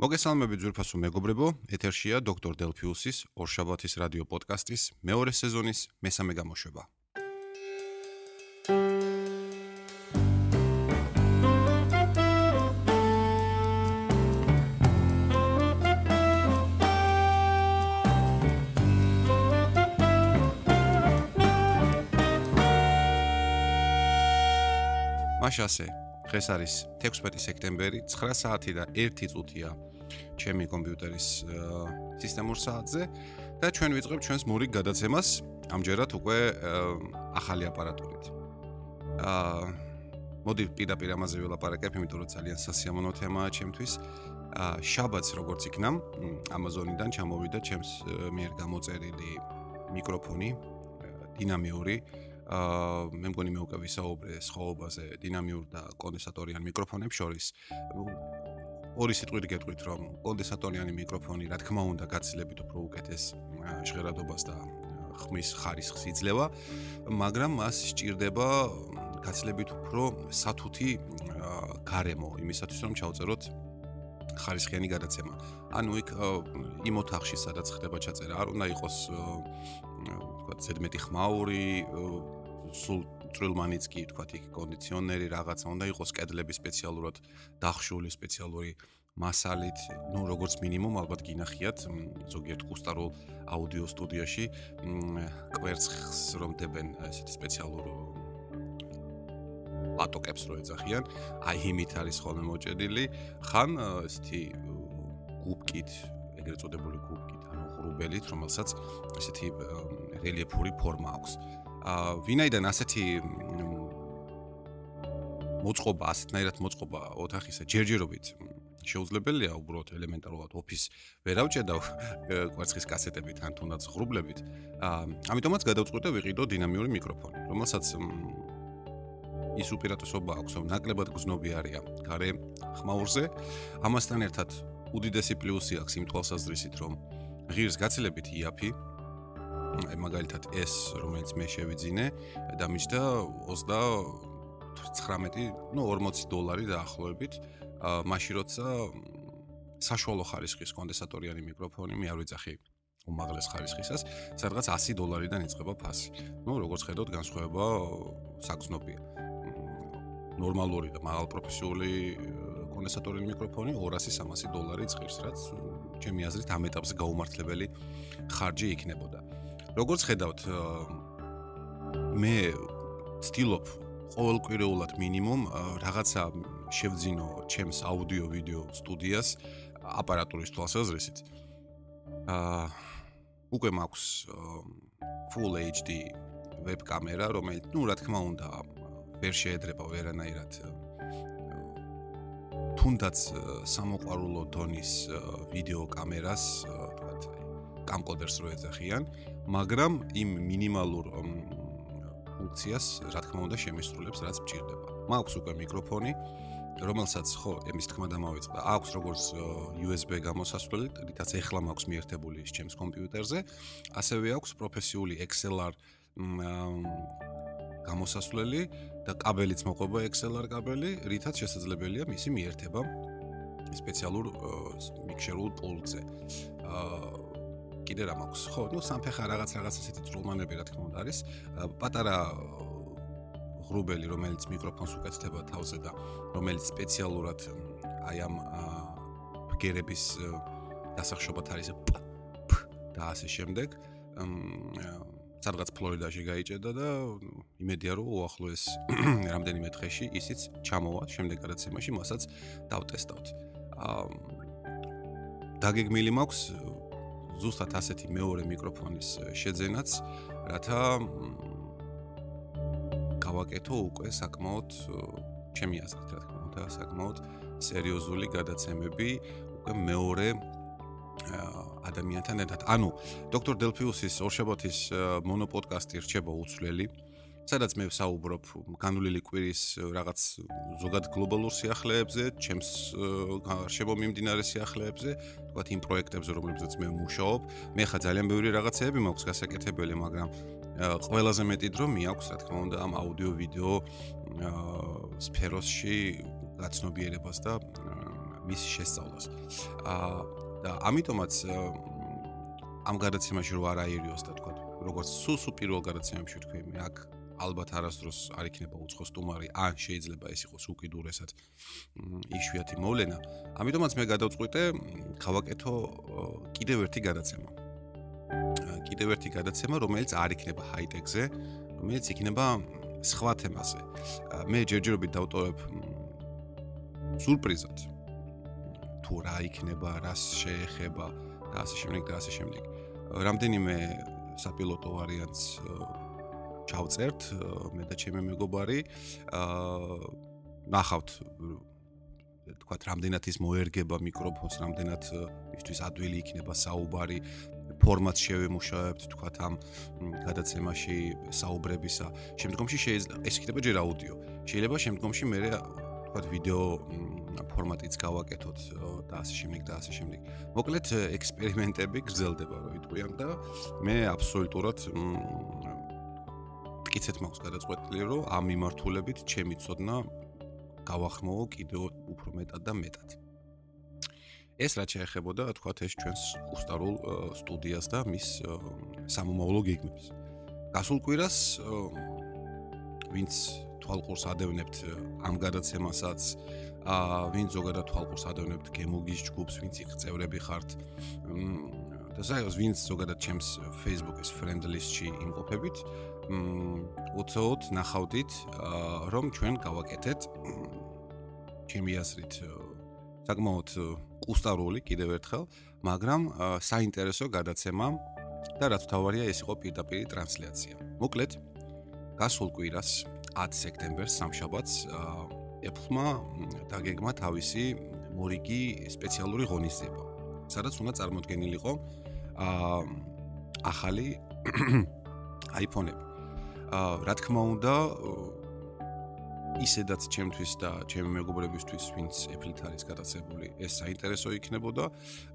მოგესალმები ძვირფასო მეგობრებო, ეთერშია დოქტორ დელფიუსის ორშაბათის რადიო პოდკასტის მეორე სეზონის მესამე გამოშვება. მაშასე დღეს არის 16 სექტემბერი 9 საათი და 1 წუთია ჩემი კომპიუტერის სისტემურ საათზე და ჩვენ ვიწყებთ ჩვენს მურიგ გადაცემას ამჯერად უკვე ახალი აპარატურით. აა მოდი პირდაპირ ამაზე ვილაპარაკებ, იმიტომ რომ ძალიან სასიამოვნო თემაა ჩემთვის. აა შაბათს როგორც იქნა, Amazon-იდან ჩამოვიდა ჩემს მიერ გამოწერილი მიკროფონი დინამიური აა მე მგონი მე უკვე ვისაუბრე სხვაობაზე დინამიურ და კონდენსატორიან მიკროფონებს შორის ორი სიტყვით გეტყვით რომ კონდენსატორიანი მიკროფონი რა თქმა უნდა გაცილებით უფრო უკეთეს ჟღერადობას და ხმის ხარისხს იძლევა მაგრამ მას სჭირდება გაცილებით უფრო სათუთი გარემო იმისათვის რომ ჩავწეროთ ხარისხიანი გადაცემა. ანუ იქ იმ ოთახში სადაც ხდება ჩაწერა არ უნდა იყოს თქვა ზედმეტი ხმაური სულ წვრილმანიც კი თქვა იქ კონდიციონერი რაღაცა უნდა იყოს კედლები სპეციალურად დახშული სპეციალური მასალით, ну, როგორც მინიმუმ ალბათ გინახიათ ზოგიერთ კუსტარულ აუდიო სტუდიაში კვერცხს რომ დებენ ესეთი სპეციალურ პატოკებს რო ეძახიან, აი იმით არის ხოლმე მოჭედილი, ხან ესეთი გუბკით, ეგრეთ წოდებული გუბკით, ანუ ღრუბელით, რომელსაც ესეთი რელიეფური ფორმა აქვს. აა ვინაიდან ასეთი მოწყობა, ასეთნაირად მოწყობა ოთახისა ჯერჯერობით შეუძლებელია უბრალოდ ელემენტარულად ოფის ვერ ავჭედა კვერცხის კასეტებით ან თუნდაც ღრუბლებით. ამიტომაც გადავწყვიტე ვიყიდო დინამიური მიკროფონი, რომელსაც ის უპირატესობა აქვს, რომ ნაკლებად გზნობი არის გარე ხმაურზე. ამასთან ერთად უდიდესი პლუსი აქვს იმ თვალსაზრისით, რომ ღირს გაცილებით იაფი მაგალითად ეს რომელიც მე შევიძინე და მიჩნდა 29 ნუ 40 დოლარი დაახლოებით აა მაშინ როცა საშუალო ხარისხის კონდენსატორიანი მიკროფონი მე არ ვიცახი უმაღლეს ხარისხისას სადღაც 100 დოლარიდან იწყება ფასი. ნუ როგორც ხედავთ განსხვავება საგზნობია. ნორმალური და მაღალ პროფესიული კონდენსატორიანი მიკროფონი 200-300 დოლარი ცხირს, რაც ჩემი აზრით ამ ეტაპზე გაუმართლებელი ხარჯი იქნებოდა. როგორც ხედავთ მე ვცდილობ ყოველკვირეულად მინიმუმ რაღაცა შევძინო ჩემს აუდიო ვიდეო სტუდიას აპარატურის თვალსაზრისით. აა უკვე მაქვს full HD ვებ კამერა, რომელიც ნუ რა თქმა უნდა ვერ შეედრება ვერანაირად თუნდაც სამოყვარულო დონის ვიდეო კამერას, თქვათ, კამკოდერს რო ეძახიან, მაგრამ იმ მინიმალურ ფუნქციას რა თქმა უნდა შემისრულებს, რაც მჭირდება. მაქვს უკვე მიკროფონი, რომელსაც ხო, ემის თქმა დამავიწყდა. აქვს როგორც USB გამოსასვლელი, რითაც ეხლა მაქვს მიერთებული ის ჩემს კომპიუტერზე, ასევე აქვს პროფესიული XLR გამოსასვლელი და კაბელიც მოყვება XLR კაბელი, რითაც შესაძლებელია მისი მიერთება სპეციალურ მიქსერულ პულტზე. აა კიდე რა მაქვს? ხო, ნუ სამფეხა რაღაც რაღაც ასეთი წრუმანები რა თქმა უნდა არის. პატარა ღრუბელი, რომელიც მიკროფონს უკეთდება თავზე და რომელიც სპეციალურად აი ამ ბგერების დასახშობად არის და ასე შემდეგ. სადღაც ფლორიდაში გაიჭედა და იმედია რომ უახლოეს რამდენიმე დღეში ისიც ჩამოვა შემდეგ გადაცემაში, მასაც დავტესტავთ. აა დაგეგმილი მაქვს ზუსტად ასეთი მეორე მიკროფონის შეძენაც, რათა გავაკეთო უკვე საკმაოდ ჩემი აზრით, რა თქმა უნდა, საკმაოდ სერიოზული გადაცემები უკვე მეორე ადამიანთან ერთად. ანუ დოქტორ დელფიუსის ორშაბათის მონოპოდკასტი რჩება უცვლელი. სადაც მე ვსაუბრობ განვლილი კვირის რაღაც ზოგად გლობალურ სიახლეებზე, ჩემს გარშემო მიმდინარე სიახლეებზე, თქვათ იმ პროექტებზე, რომლებზეც მე ვმუშაობ. მე ხა ძალიან ბევრი რაღაცეები მაქვს გასაკეთებელი, მაგრამ ყველაზე მეტი დრო მეაქვს, რა თქმა უნდა, ამ აუდიო-ვიდეო სფეროში გაცნობიერებას და მის შესწავლას. აა და ამიტომაც ამ გადაცემაში რო არ აერიოს და თქვა როგორც სულ-სულ პირველ გადაცემებში თქვი მე აქ ალბათ არასდროს არ იქნება უცხო სტუმარი, ან შეიძლება ეს იყოს უკიდურესად იშვიათი მოვლენა. ამიტომაც მე გადავწყვიტე გავაკეთო კიდევ ერთი გადაცემა. კიდევ ერთი გადაცემა, რომელიც არ იქნება ჰაიტექზე, რომელიც იქნება სხვა თემაზე. მე ჯერჯერობით დავტოვებ სურპრიზად. თუ რა იქნება, რას შეეხება და ასე შემდეგ და ასე შემდეგ. რამდენიმე საპილოტო ვარიანტს ჩავწერთ მე და ჩემი მეგობარი აა ნახავთ თქვათ რამდენად ის მოერგება მიკროფონს რამდენად ისთვის ადვილი იქნება საუბარი ფორმატს შევემუშავებთ თქვათ ამ გადაცემაში საუბრებისა. შემდგომში შეიძლება ეს იქნება ჯერ აუდიო. შეიძლება შემდგომში მე თქვათ ვიდეო ფორმატიც გავაკეთოთ და ასე შემდეგ და ასე შემდეგ. მოკლედ ექსპერიმენტები გრძელდება რო ვიტყვიან და მე აბსოლუტურად მტკიცეთ მაქვს გადაწყვეტილი რომ ამ მიმართულებით ჩემი ცოდნა გავახმოო კიდევ უფრო მეტად და მეტად. ეს რაც შეეხებოდა თქვათ ეს ჩვენს უსტარულ სტუდიას და მის სამომავლო გეგმებს. გასულ კვირას ვინც თვალყურს ადევნებთ ამ გადაცემასაც აა ვინც ზოგადად თვალყურს ადევნებთ გემოგის ჯგუფს, ვინც იქ წევრები ხართ. და საერთოდ ვინც ზოგადად ჩემს Facebook-ის friend list-ში იმყოფებით, უცოდ ნახავდით რომ ჩვენ გავაკეთეთ ჩემი აზრით საკმაოდ კუსტარული კიდევ ერთხელ მაგრამ საინტერესო გადაცემა და რაც თავარია ეს იყო პირდაპირ ტრანსლაცია მოკლედ გასულ კვირას 10 სექტემბერს სამშაბათს Apple-მა დაგეგმა თავისი მორიგი სპეციალური ღონისძიება. სადაც უნდა წარმოდგენილიყო ახალი iPhone-ები. აა რა თქმა უნდა ისედაც ჩემთვის და ჩემი მეგობრებისთვის ვინც Apple-ით არის გადაცებული ეს საინტერესო იქნებოდა.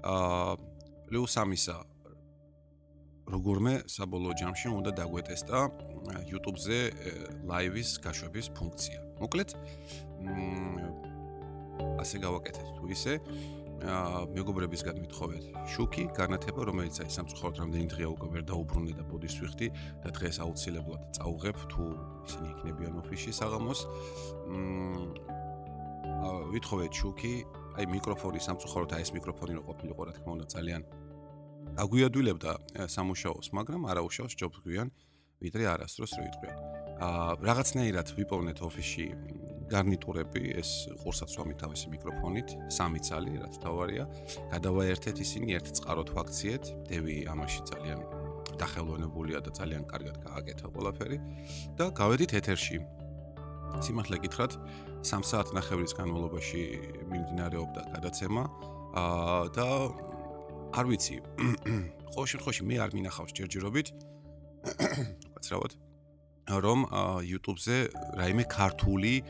აა პლუს ამისა როგორმე საბოლოო ჯამში უნდა დაგვეტესტა YouTube-ზე live-ის გაშვების ფუნქცია. მოკლედ? ასე გავაკეთეთ თუ ისე მეგობრებისგან მithოვეთ შუქი განათება რომელიც აი სამწუხაროდ რამდენი დღეა უკვე ვერ დაუბრუნე და ბოდის ვიხდი და დღეს აუცილებლად წაუღებ თუ ისინი იქნებიან ოფისში საღამოს. მ ვითხოვეთ შუქი აი მიკროფონი სამწუხაროდ აი ეს მიკროფონი რო ყოფილიყო რა თქმა უნდა ძალიან აგვიადვილებდა სამუშაოს მაგრამ არა უშავს ჯობს გვიან ვიდრე არასდროს რო იტყვია აა რაღაცნაირად ვიპოვნეთ ოფისში გარნიტურები, ეს ყურსაც ვამი თავისი მიკროფონით, სამი ცალი, რაც თავარია. გადავაერთეთ ისინი ერთ წყაროთ ვაქციეთ. დევი ამაში ძალიან დახელოვნებულია და ძალიან კარგად გააკეთა ყველაფერი და გავედით ეთერში. სიმართლე გითხრათ, 3 საათ ნახევრის განმავლობაში მიმდინარეობდა გადაცემა. აა და არ ვიცი. ყოველ შემთხვევაში მე არ მინახავს ჯერჯერობით. უკაცრავად. რომ YouTube-ზე რაიმე ქართული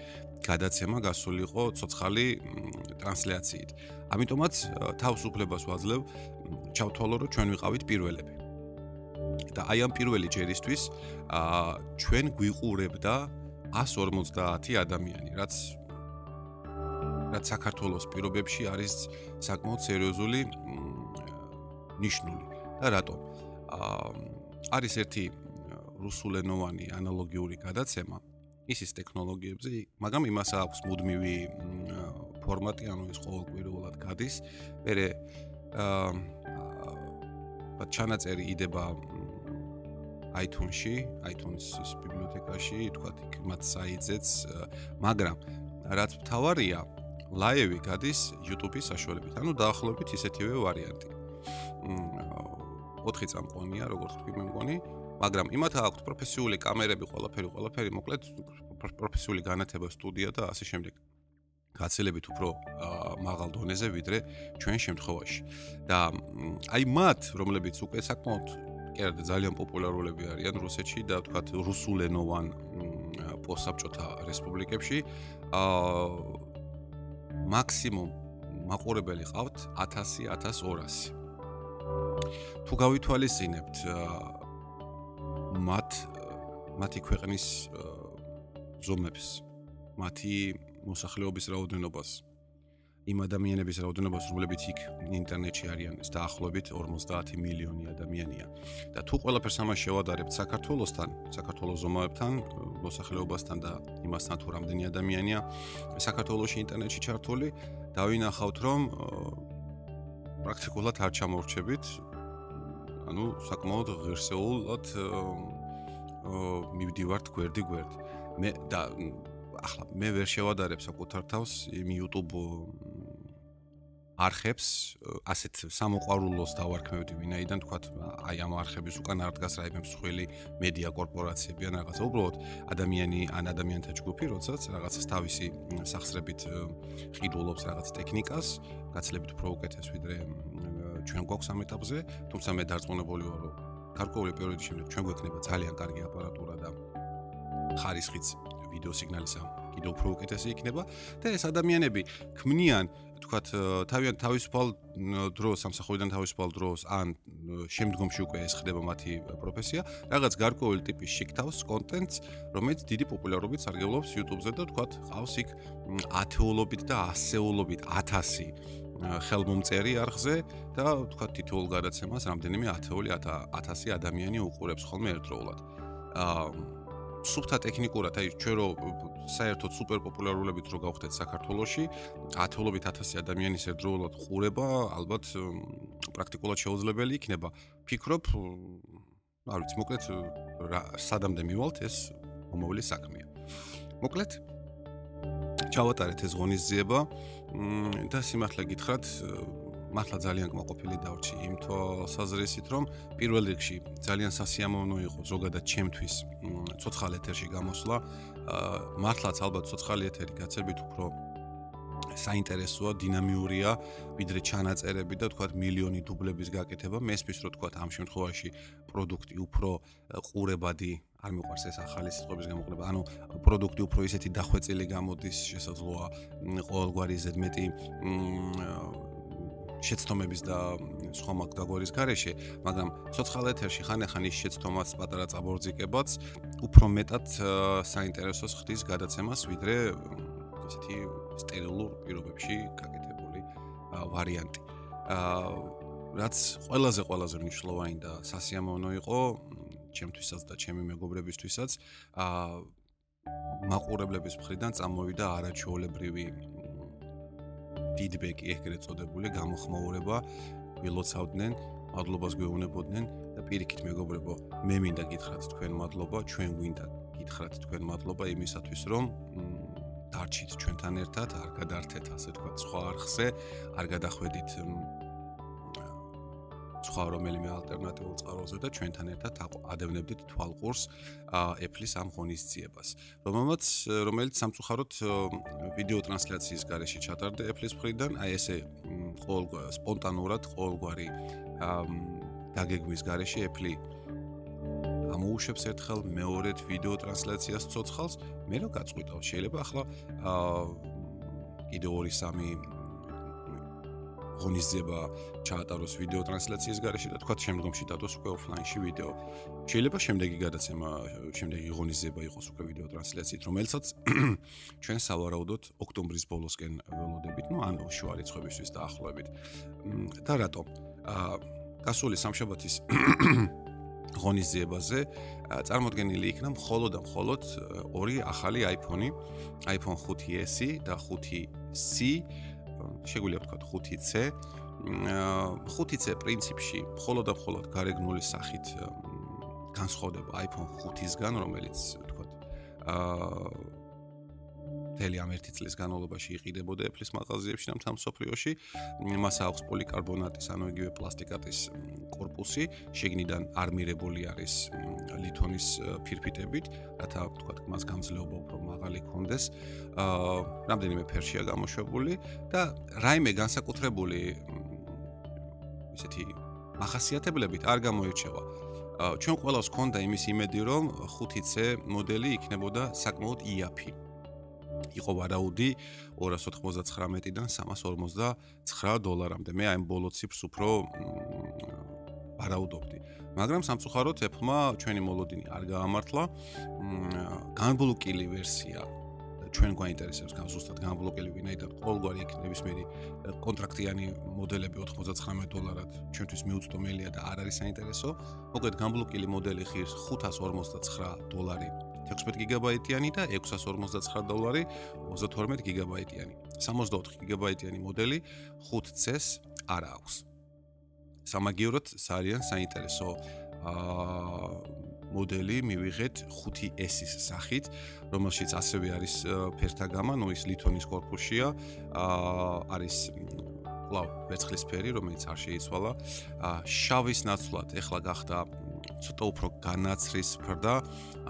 გადაცემა გასულიყო ცოცხალი ტრანსლაციით. ამიტომაც თავს უფლებას ვაძლევ ჩავთვალო რომ ჩვენ ვიყავით პირველები. და აი ამ პირველი ჯერისთვის აა ჩვენ გვიყურებდა 150 ადამიანი, რაც რაც საქართველოს პირობებში არის საკმაოდ სერიოზული ნიშნული. და რატომ? აა არის ერთი რუსულენოვანი ანალოგიური გადაცემა, ისის ტექნოლოგიებზე, მაგრამ იმას აქვს მუდმივი ფორმატი, ანუ ის ყოველკვირეულად გადის. მერე აა ჩანაწერი იდება iTunes-ში, iTunes-ის ბიბლიოთეკაში, თქვათ იქ მათ საიტზეც, მაგრამ რაც მთავარია, live-ი გადის YouTube-ის საშუალებით. ანუ დაახლოებით ისეთივე ვარიანტი. მ 4 წამყვანია, როგორც თქვი მე მგონი. მაგრამ იმათ აქვს პროფესიული კამერები, ყველაფერი, ყველაფერი, მოკლედ პროფესიული განათება, სტუდია და ასე შემდეგ. გაცილებით უფრო მაღალ დონეზე ვიდრე ჩვენ შემთხვევაში. და აი მათ, რომლებიც უკვე საკმაოდ კერდა ძალიან პოპულარულები არიან რუსეთში და თქვათ რუსულენოვან პოსაბჭოთა რესპუბლიკებში, აა მაქსიმუმ მაყურებელი ყავთ 1000-1200. თუ გავითვალისწინებთ მათ მათი ქვეყნის ზომებს, მათი მოსახლეობის რაოდენობას იმ ადამიანების რაოდენობას, რომლებიც იქ ინტერნეტში არიან, ეს დაახლოებით 50 მილიონი ადამიანია. და თუ ყველაფერს ამას შევადარებთ საქართველოსთან, საქართველოს ზომაებთან, მოსახლეობასთან და იმასთან თუ რამდენი ადამიანია საქართველოსში ინტერნეტში ჩართული, დავინახავთ, რომ პრაქტიკულად არ ჩამორჩებით. ანუ საკმაოდ ღირსეულად მივდივართ გვერდი გვერდი. მე და ახლა მე ვერ შევადარებ საკუთარ თავს იმ YouTube არხებს ასეთ სამოყვარულოს დავარქმევდი ვინაიდან თქვა აი ამ არხების უკან არ დგას რაიმე მსხვილი მედია კორპორაციები ან რაღაცა უბრალოდ ადამიანი ან ადამიანთა ჯგუფი როდესაც რაღაცას თავისი სახსრებით ყიდულობს რაღაც ტექნიკას გაცლებით უფრო უკეთეს ვიდრე ჩვენ გვაქვს ამ ეტაპზე თუმცა მე დარწმუნებული ვარ რომ გარკვეული პერიოდის შემდეგ ჩვენ გვექნება ძალიან კარგი აპარატურა და ხარისხიც ვიდეო სიგნალისა კიდევ უფრო უკეთესი იქნება. და ეს ადამიანები ქმნიან თქვათ თავიანთ თავისუფალ დროს სამსახურიდან თავისუფალ დროს ან შემდგომში უკვე ეს ხდება მათი პროფესია. რაღაც გარკვეული ტიპის შეკთავს კონტენტს რომელიც დიდი პოპულარობით სარგებლობს YouTube-ზე და თქვათ ყავს იქ ათეულობით და ასეულობით 1000 ხელმომწერი არხზე და თქვათ თითოეულ გადაცემას რამდენიმე ათეული 1000 ადამიანი უყურებს ხოლმე ერთდროულად. აა სუფთა ტექნიკურად, აი ჩვენ რო საერთოდ სუპერ პოპულარულებით რო გავხდეთ საქართველოში, ათეულობით 1000 ადამიანის ერთდროულად ყურება, ალბათ პრაქტიკულად შეუძლებელი იქნება. ფიქრობ, არ ვიცი, მოკლედ სადამდე მივალთ ეს მომავალი საქმეა. მოკლედ ჩავატარეთ ეს ღონისძიება და სიმართლე გითხრათ, მართლა ძალიან კმაყოფილი დავრჩი იმ თვალსაზრისით, რომ პირველ რიგში ძალიან სასიამოვნო იყო ზოგადად ჩემთვის ცოცხალ ეთერში გამოსვლა. მართლაც ალბათ ცოცხალი ეთერი გაცებით უფრო საინტერესოა, დინამიურია, ვიდრე ჩანაწერები და თქვათ მილიონი დუბლების გაკეთება. მესმის რომ თქვათ ამ შემთხვევაში პროდუქტი უფრო ყურებადი არ მიყვარს ეს ახალი სიტყვების გამოყენება. ანუ პროდუქტი უფრო ისეთი დახვეწილი გამოდის, შესაძლოა ყოველგვარი ზედმეტი შეცდომების და სხვა მაგდაგვარის გარეშე, მაგრამ ცოცხალ ეთერში ხან-ახან ის შეცდომაც პატარა წაბორძიკებაც უფრო მეტად საინტერესოს ხდის გადაცემას, ვიდრე ესეთი სტერილურ პირობებში გაკეთებული ვარიანტი. აა რაც ყველაზე ყველაზე მნიშვნელოვანი და სასიამოვნო იყო ჩემთვისაც და ჩემი მეგობრებისთვისაც, აა მაყურებლების მხრიდან წამოვიდა არაჩვეულებრივი ფიდბექი ეგრეთ წოდებული გამოხმაურება ვილოცავდნენ, მადლობას გვეუბნებოდნენ და პირიქით მეგობრებო, მე მინდა გითხრათ თქვენ მადლობა, ჩვენ გვინდა გითხრათ თქვენ მადლობა იმისათვის, რომ დარჩით ჩვენთან ერთად, არ გადართეთ ასე თქვა სხვა არხზე, არ გადახვედით სხვა რომელიმე ალტერნატიულ წყაროზე და ჩვენთან ერთად ადევნებდით თვალყურს Apple-ის ამ ღონისძიებას. რომელმაც რომელიც სამწუხაროდ ვიდეო ტრანსლაციის გარეშე ჩატარდა Apple-ის მხრიდან, აი ესე ყოველ სპონტანურად ყოველგვარი დაგეგმვის გარეშე Apple ამოუშვებს ერთხელ მეორედ ვიდეო ტრანსლაციას ცოცხალს, მე რო გაწყვიტავ, შეიძლება ახლა აა კიდე 2-3 ღონისძიება ჩაატაროს ვიდეო ტრანსლაციის გარეშე და თქვა შემდგომში დადოს უკვე ოფლაინში ვიდეო. შეიძლება შემდეგი გადაცემა, შემდეგი ღონისძიება იყოს უკვე ვიდეო ტრანსლაციით, რომელსაც ჩვენ სავარაუდოდ ოქტომბრის ბოლოსკენ ველოდებით, ну, ანუ შუა რიცხვებისთვის დაახლოებით. და რატომ? აა გასული სამშაბათის ღონისძიებაზე წარმოდგენილი იქნა მხოლოდ და მხოლოდ ორი ახალი iPhone-ი, iPhone 5s და 5c შეგვიძლია ვთქვათ 5C. 5C პრინციპში მხოლოდ და მხოლოდ გარეგნული სახით განსხვავდება iPhone 5-ისგან, რომელიც ვთქვათ აა მთელი ამ ერთი წლის განმავლობაში იყიდებოდა ეფლის მაღაზიებში და მთელ მსოფლიოში. მას აქვს პოლიკარბონატის, ანუ იგივე პლასტიკატის корпуსი, შიგნიდან არმირებული არის ლითონის ფირფიტებით, რათა თქვა მას გამძლეობა უფრო მაღალი კონდეს. აა რამდენიმე ფერშია გამოშვებული და რაიმე განსაკუთრებული ისეთი მახასიათებლებით არ გამოირჩევა. ჩვენ ყველას გქონდა იმის იმედი, რომ 5C მოდელი იქნებოდა საკმაოდ იაფი. იყო ვარაუდი 299-დან 359 დოლარამდე. მე აი ამ ბოლო ციფრს უფრო ვარაუდობდი. მაგრამ სამწუხაროდ Apple-მა ჩვენი მოლოდინი არ გაამართლა. განბლოკილი ვერსია ჩვენ გვაინტერესებს გან ზუსტად განბლოკელი ვინაიდან ყოველგვარი იქ ნებისმიერი კონტრაქტიანი მოდელები 99 დოლარად ჩვენთვის მიუწვდომელია და არ არის საინტერესო. მოკლედ განბლოკელი მოდელი ღირს 559 დოლარი 16 გიგაბაიტიანი და 659 დოლარი 32 გიგაბაიტიანი. 64 გიგაბაიტიანი მოდელი 5C-ს არ აქვს. სამაგიეროდ ძალიან საინტერესო აა მოდელი მივიღეთ 5S-ის სახით, რომელშიც ასევე არის ფერთაგამა, ნუ ის ლითონის корпуშია, აა არის კлау ვერცხლისფერი, რომელიც არ შეიცვალა. შავის ნაცვლად ეხლა გახდა ცოტა უფრო განაცრისფრდა,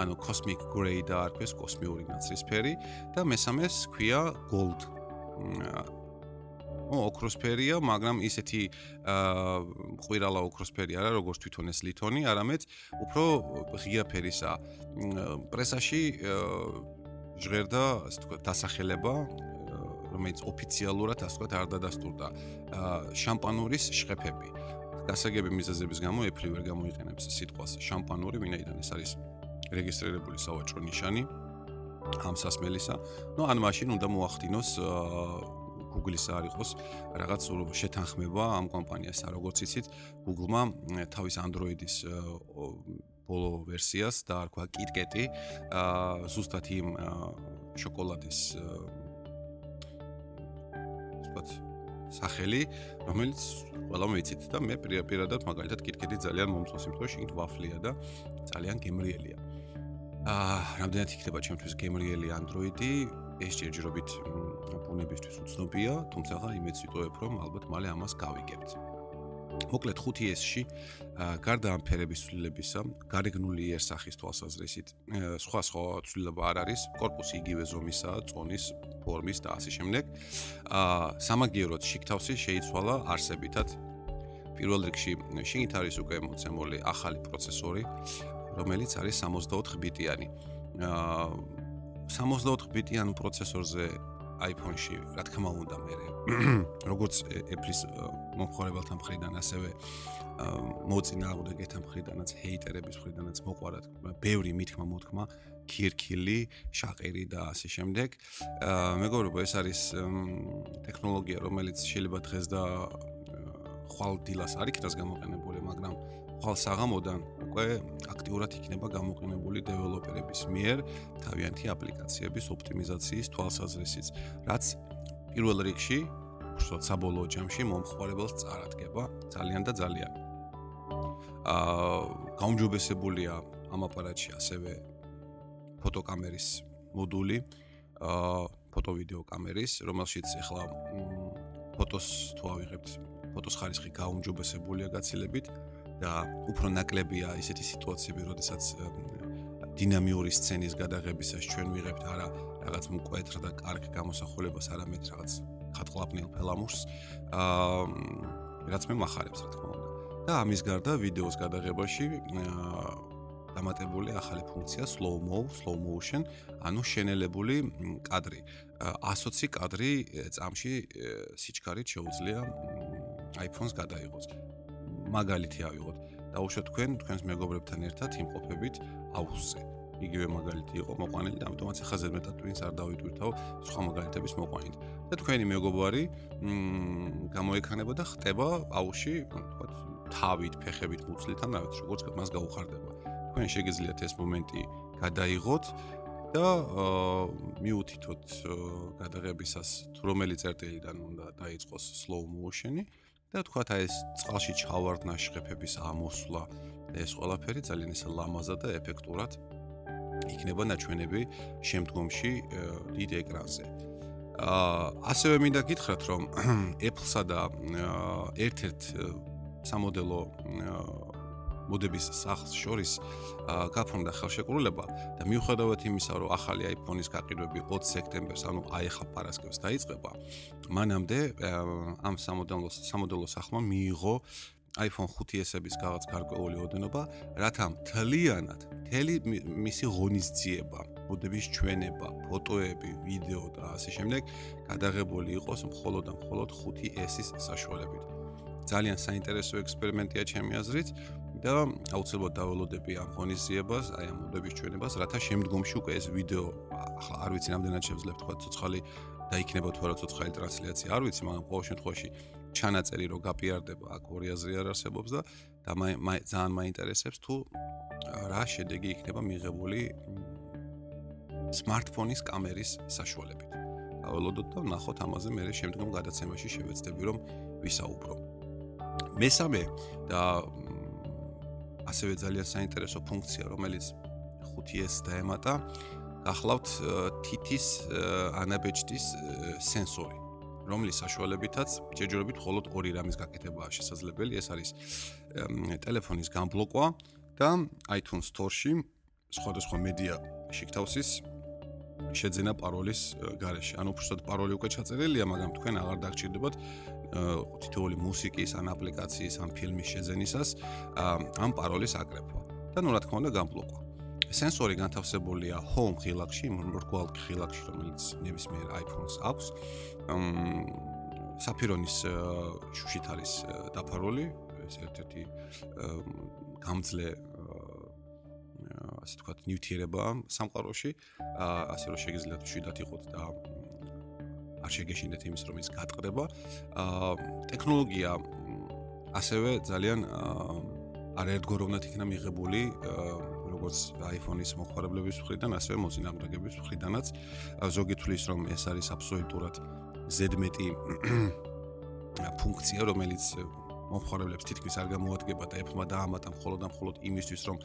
ანუ cosmic gray და არქეს კოსმიური ნაცრისფერი და მესამეს ქვია gold. ო ოქროსფერია, მაგრამ ისეთი აა ყვირალა ოქროსფერი არა, როგორც თვითონ ეს ლითონი, არამედ უფრო ღია ფერისა. პრესაში ჟღერდა, ასე თქვა, დასახელება, რომელიც ოფიციალურად, ასე თქვა, არ დადასტურდა. აა შამპანურის შხეფები. გასაგები მიზეზების გამო ეფლი ვერ გამოიყენებს სიტყვას შამპანური, ვინაიდან ეს არის რეგისტრირებული სავაჭრო ნიშანი ამ სასმელისა. ნუ ან მაშინ უნდა მოახდინოს აა Google-ის არ იყოს რაღაც შეთანხმება ამ კომპანიას, როგორც იცით, Google-მა თავის Android-ის ბოლო ვერსიას დაარქვა KitKat-ი, აა ზუსტად იმ შოკოლადის ვთქვათ სახელი, რომელიც ყველა მეცით და მე პირადად მაგალითად KitKat-ი ძალიან მომწონს, იმიტომ შიგნით ვაფლია და ძალიან გემრიელია. აა, რამდენად იქნება ჩემთვის გემრიელი Android-ი? ეს ჯერჯერობით ბუნებისთვის უცნობია, თუმცა იმეც ვიტყოებ, რომ ალბათ მალე ამას გავიგებთ. მოკლედ 5S-ში გარდა ამ ფერების ცვლილებისა, გარეგნული იერსახის თვალსაზრისით სხვა სხვა ცვლილება არ არის, корпуსი იგივე ზომისაა, წონის, ფორმის და ასე შემდეგ. აა სამაგიეროდ შიგთავსი შეიცვალა არსებითად. პირველ რიგში შიგით არის უკვე მოცემული ახალი პროცესორი, რომელიც არის 64 ბიტიანი. აა 64 ბიტიან პროცესორზე iPhone-ში, რა თქმა უნდა, მე როგორც Apple-ის მომხმარებელთა მხრიდან, ასევე მოწინააღმდეგეთა მხრიდანაც, ჰეიტერების მხრიდანაც მოყვარათ ბევრი მithქმა მოთქმა, ქირქილი, შაყირი და ასე შემდეგ. მეგობრებო, ეს არის ტექნოლოგია, რომელიც შეიძლება დღეს და ხვალ დილას არ იქნას გამოყენებული, მაგრამ ხვალ საღამოდან უკვე აქტიურად იქნება გამოყენებული დეველოპერების მიერ თავიანთი აპლიკაციების ოპტიმიზაციის თვალსაზრისით, რაც პირველ რიგში უშუალოდ საბოლოო ჯამში მომხმარებელს წარადგება ძალიან და ძალიან. აა გაუმჯობესებულია ამ აპარატში ასევე ფოტოკამერის მოდული, აა ფოტო-ვიდეო კამერის, რომელშიც ახლა ფოტოს თუ ავიღებთ, ფოტოს ხარისხი გაუმჯობესებულია გაცილებით. და უფრო ნაკლებია ისეთი სიტუაციები, როდესაც დინამიური სცენის გადაღებისას ჩვენ ვიღებთ არა რაღაც მკვეთრ და კარგ გამოსახულებას, არამედ რაღაც ხატყლაპნელ ფელამურს, აა რაც მე מחარებს, რა თქმა უნდა. და ამის გარდა ვიდეოს გადაღებაში აა დამატებული ახალი ფუნქცია slow mo, slow motion, ანუ შენელებული კადრი. 120 კადრი წამში სიჩქარით შეუძლია iPhone-ს გადაიღოს. მაგალითი ავიღოთ. დაუშვათ თქვენ თქვენს მეგობრებთან ერთად იმყოფებით აუზზე. იგივე მაგალითი იყო მოყვანილი და ამიტომაც ახლა ზედმეტად twins არ დავიტვირთავ სხვა მაგალითების მოყვანით. და თქვენი მეგობარი მ გამოიქანება და ხტება აუში, თქვათ, თავით, ფეხებით, მუცლით ან რაღაც როგორც მას გაუხარდება. თქვენ შეგიძლიათ ეს მომენტი გადაიღოთ და მიუთითოთ გადაღებისას თუ რომელი წერტილიდან უნდა დაიწყოს slow motion-ი. და თქვათ აი ეს წყალში ჩავარდნა შეხების ამოსვლა ეს ყველაფერი ძალიან ისე ლამაზა და ეფექტურად იქნება ნაჩვენები შემდგომში დიდ ეკრანზე. აა ასევე მინდა გითხრათ რომ Apple-სა და ერთ-ერთ სამოდელო მოდების სახლს შორის გაფორმდა ხელშეკრულება და მიუხედავად იმისა, რომ ახალი iPhone-ის გაყიდვები 20 სექტემბერს, ანუ აი ხა პარასკევს დაიწყება, მანამდე ამ სამოდელო სამოდელო სახლმა მიიღო iPhone 5s-ების რაღაც გარკვეული ოდენობა, რათა მთლიანად, მთელი მისი ღონისძიება, მოდების ჩვენება, ფოტოები, ვიდეო და ასე შემდეგ გადაღებული იყოს მხოლოდ და მხოლოდ 5s-ის საშუალებით. ძალიან საინტერესო ექსპერიმენტია ჩემი აზრით. და აუცილებლად დაველოდები ამ ღონისძიებას, აი ამ მოდების ჩვენებას, რათა შემდგომში უკვე ეს ვიდეო ახლა არ ვიცი რამდენად შეძლებ თქვა ცოცხალი და იქნება თუ არა ცოცხალი ტრანსლაცია, არ ვიცი, მაგრამ ყოველ შემთხვევაში ჩანაწერი რო გაპიარდება აქ ორი აზრი არ არსებობს და და მე ძალიან მაინტერესებს თუ რა შედეგი იქნება მიღებული smartphone-ის კამერის საშუალებით. დაველოდოთ და ნახოთ ამაზე მე შემდგომ გადაცემაში შევეცდები რომ ვისაუბრო. მესამე და ასევე ძალიან საინტერესო ფუნქცია, რომელიც 5S დაემატა, გახლავთ თითის ანაბეჭდის სენსორი. რომლის საშუალებითაც ჯერჯერობით მხოლოდ ორი რამის გაკეთებაა შესაძლებელი. ეს არის ტელეფონის გამბლოკვა და iTunes Store-ში სხვადასხვა მედია შეკთავსის შეძენა პაროლის გარეშე. ანუ უბრალოდ პაროლი უკვე ჩაწერილია, მაგრამ თქვენ აღარ დაგჭირდებათ თითოეული მუსიკის ან აპლიკაციის ან ფილმის შეძენისას ამ პაროლის აკრეფვა. და ნუ რა თქმა უნდა გამბლოკვა. სენსორი განთავსებულია home ხილაკში, მორგვალ ხილაკში, რომელიც ნებისმიერ iPhone-ს აქვს. საფირონის შუშით არის დაფარული, ეს ერთ-ერთი გამძლე ასე თქვათ ნიუტიერება სამყაროში, ასე რომ შეგიძლიათ შვიდათ იყოთ და არ შეგეშინდეთ იმის რომ ის გატყდება. ტექნოლოგია ასევე ძალიან არაერთგვაროვნად იქნა მიღებული როგორც iPhone-ის მოხარებლების მხრიდან, ასევე მოწინააღმდეგების მხრიდანაც. ზოგი თulis რომ ეს არის აბსოლუტურად ზედმეტი ფუნქცია, რომელიც მოხარებლებს თითქმის არ გამოადგება და Apple-მა დაამატა მხოლოდ და მხოლოდ იმისთვის, რომ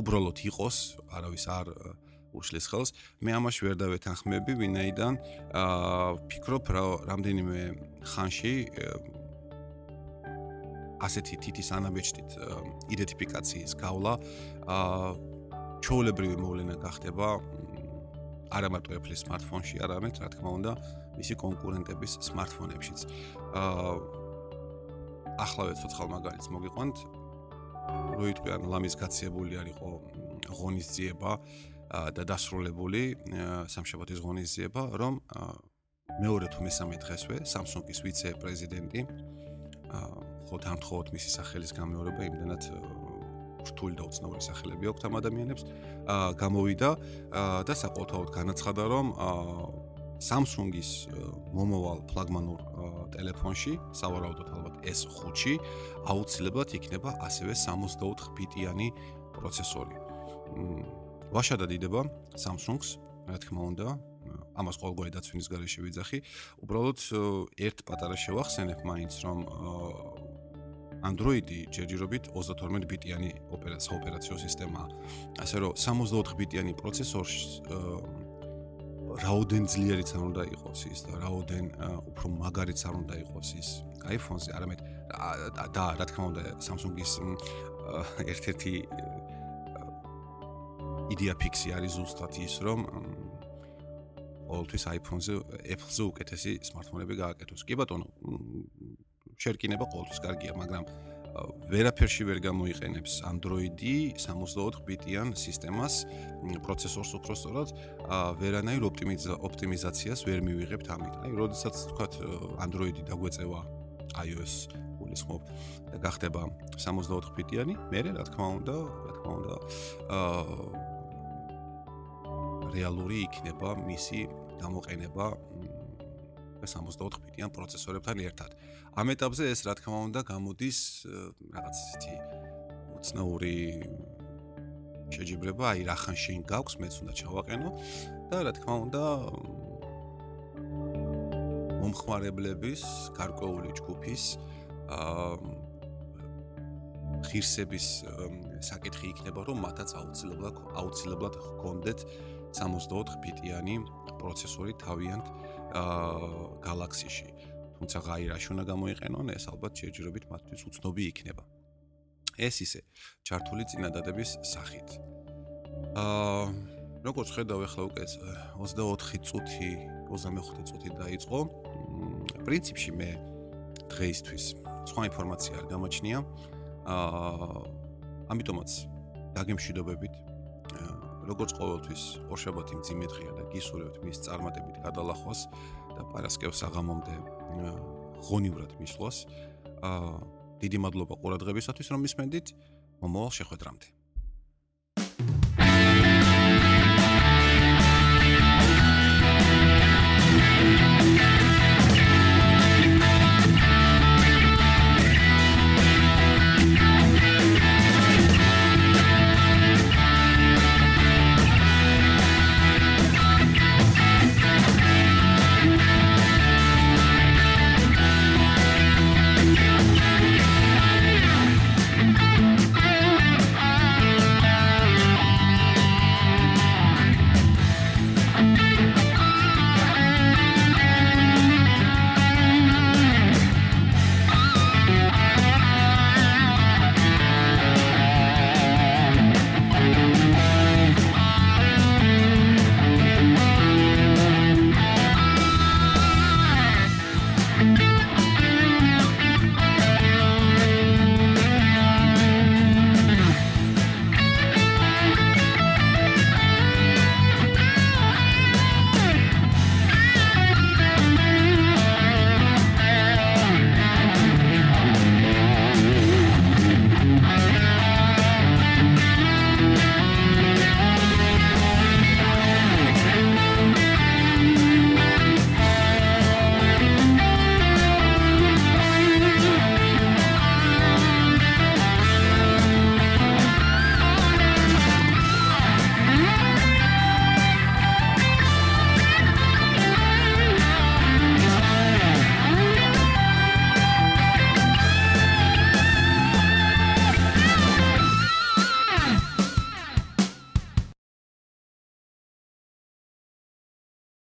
უბრალოდ იყოს, არავის არ უშლის ხელს. მე ამაში ვერ დავეთანხმები, ვინაიდან აა ფიქრობ რა რამდენიმე ხანში ასეთი თითის ანაბეჭდით იდენტიფიკაციის გავლა აა ჩოულებრივი მოვლენა გახდება არა მარტო Apple-ის smartphone-ში, არამედ რა თქმა უნდა მისი კონკურენტების smartphone-ებშიც. აა ახლავე ცოცხალ მაგალითს მოგიყვანთ. როიტყვი ან ლამის გაციებული არისო ღონისძიება და დასრულებული სამშაბათის ღონისძიება, რომ მეორე თუ მესამე დღესვე Samsung-ის ვიცე-პრეზიდენტი აა ხო თანხოთ მისი სახელის გამეორება იმდანაც რთული და უცნაური სახელები აქვს ამ ადამიანებს აა გამოვიდა და საყოველთაოდ განაცხადა რომ Samsung-ის მომავალ ფლაგმანურ ტელეფონში, სავარაუდოდ ალბათ S5-ში, აუცილებლად იქნება ასევე 64 ბიტიანი პროცესორი. ვაშადა დიდება Samsung-ს, რა თქმა უნდა, ამას ყოველგვარი დაცვინის გარეშე ვიძახი. უბრალოდ ერთ პატარა შევახსენებ მაინც, რომ Android-ი ჯერჯერობით 32 ბიტიანი ოპერაციო ოპერაციო სისტემაა. ასე რომ 64 ბიტიანი პროცესორში რაოდენ ძლიერიც არ უნდა იყოს ის და რაოდენ უფრო მაგარიც არ უნდა იყოს ის iPhone-ზე, არამედ და რა თქმა უნდა Samsung-ის ერთ-ერთი იდეა ფიქსი არის ზუსტად ის, რომ ყოველთვის iPhone-ზე, Apple-ზე უკეთესი smartphone-ები გააკეთოს. კი ბატონო, შერკინება ყოველთვის კარგია, მაგრამ ვერაფერში ვერ გამოიყენებს Android-ი 64 ბიტიან სისტემას, პროცესორს უფრო სწორად, ვერანაირ ოპტიმიზაციას ვერ მივიღებთ ამით. აი, როდესაც თქვათ Android-ი დაგვეწევა iOS გულისხმობ და გახდება 64 ბიტიანი, მე რა თქმა უნდა, რა თქმა უნდა, აა რეალური იქნება მისი გამოყენება 64 ბიტიან პროცესორებთან ერთად. ამ ეტაპზე ეს რა თქმა უნდა გამოდის რაღაც ისეთი უცნაური შეჯიბრება, აი რა ხან შენ გაქვს, მეც უნდა ჩავაყენო და რა თქმა უნდა მომხმარებლების გარკვეული ჯგუფის აა ღირსების საკითხი იქნება, რომ მათაც აუცილებლად აუცილებლად ჰქონდეთ 64 ბიტიანი პროცესორი თავიანთ აა Galaxy-ში. თუმცა ღაირაში უნდა გამოიყენონ, ეს ალბათ შეჯერებით მათთვის უცნობი იქნება. ეს ისე ჩართული წინადადების სახით. აა როგორც ხედავ ახლა უკვე 24 წუთი, 25 წუთი დაიწყო. პრინციპში მე დღეისთვის სხვა ინფორმაცია არ გამაჩნია. აა ამიტომაც დაგემშვიდობებით როგორც ყოველთვის ორშაბათი მძიმე დღეა და გისურვებთ მის წარმატებით გადალახვას და პარასკევს აღამომდე ღონივრად მისვლას. აა დიდი მადლობა ყურადღებისათვის, რომ ისმენდით. მომავალ შეხვედრამდე.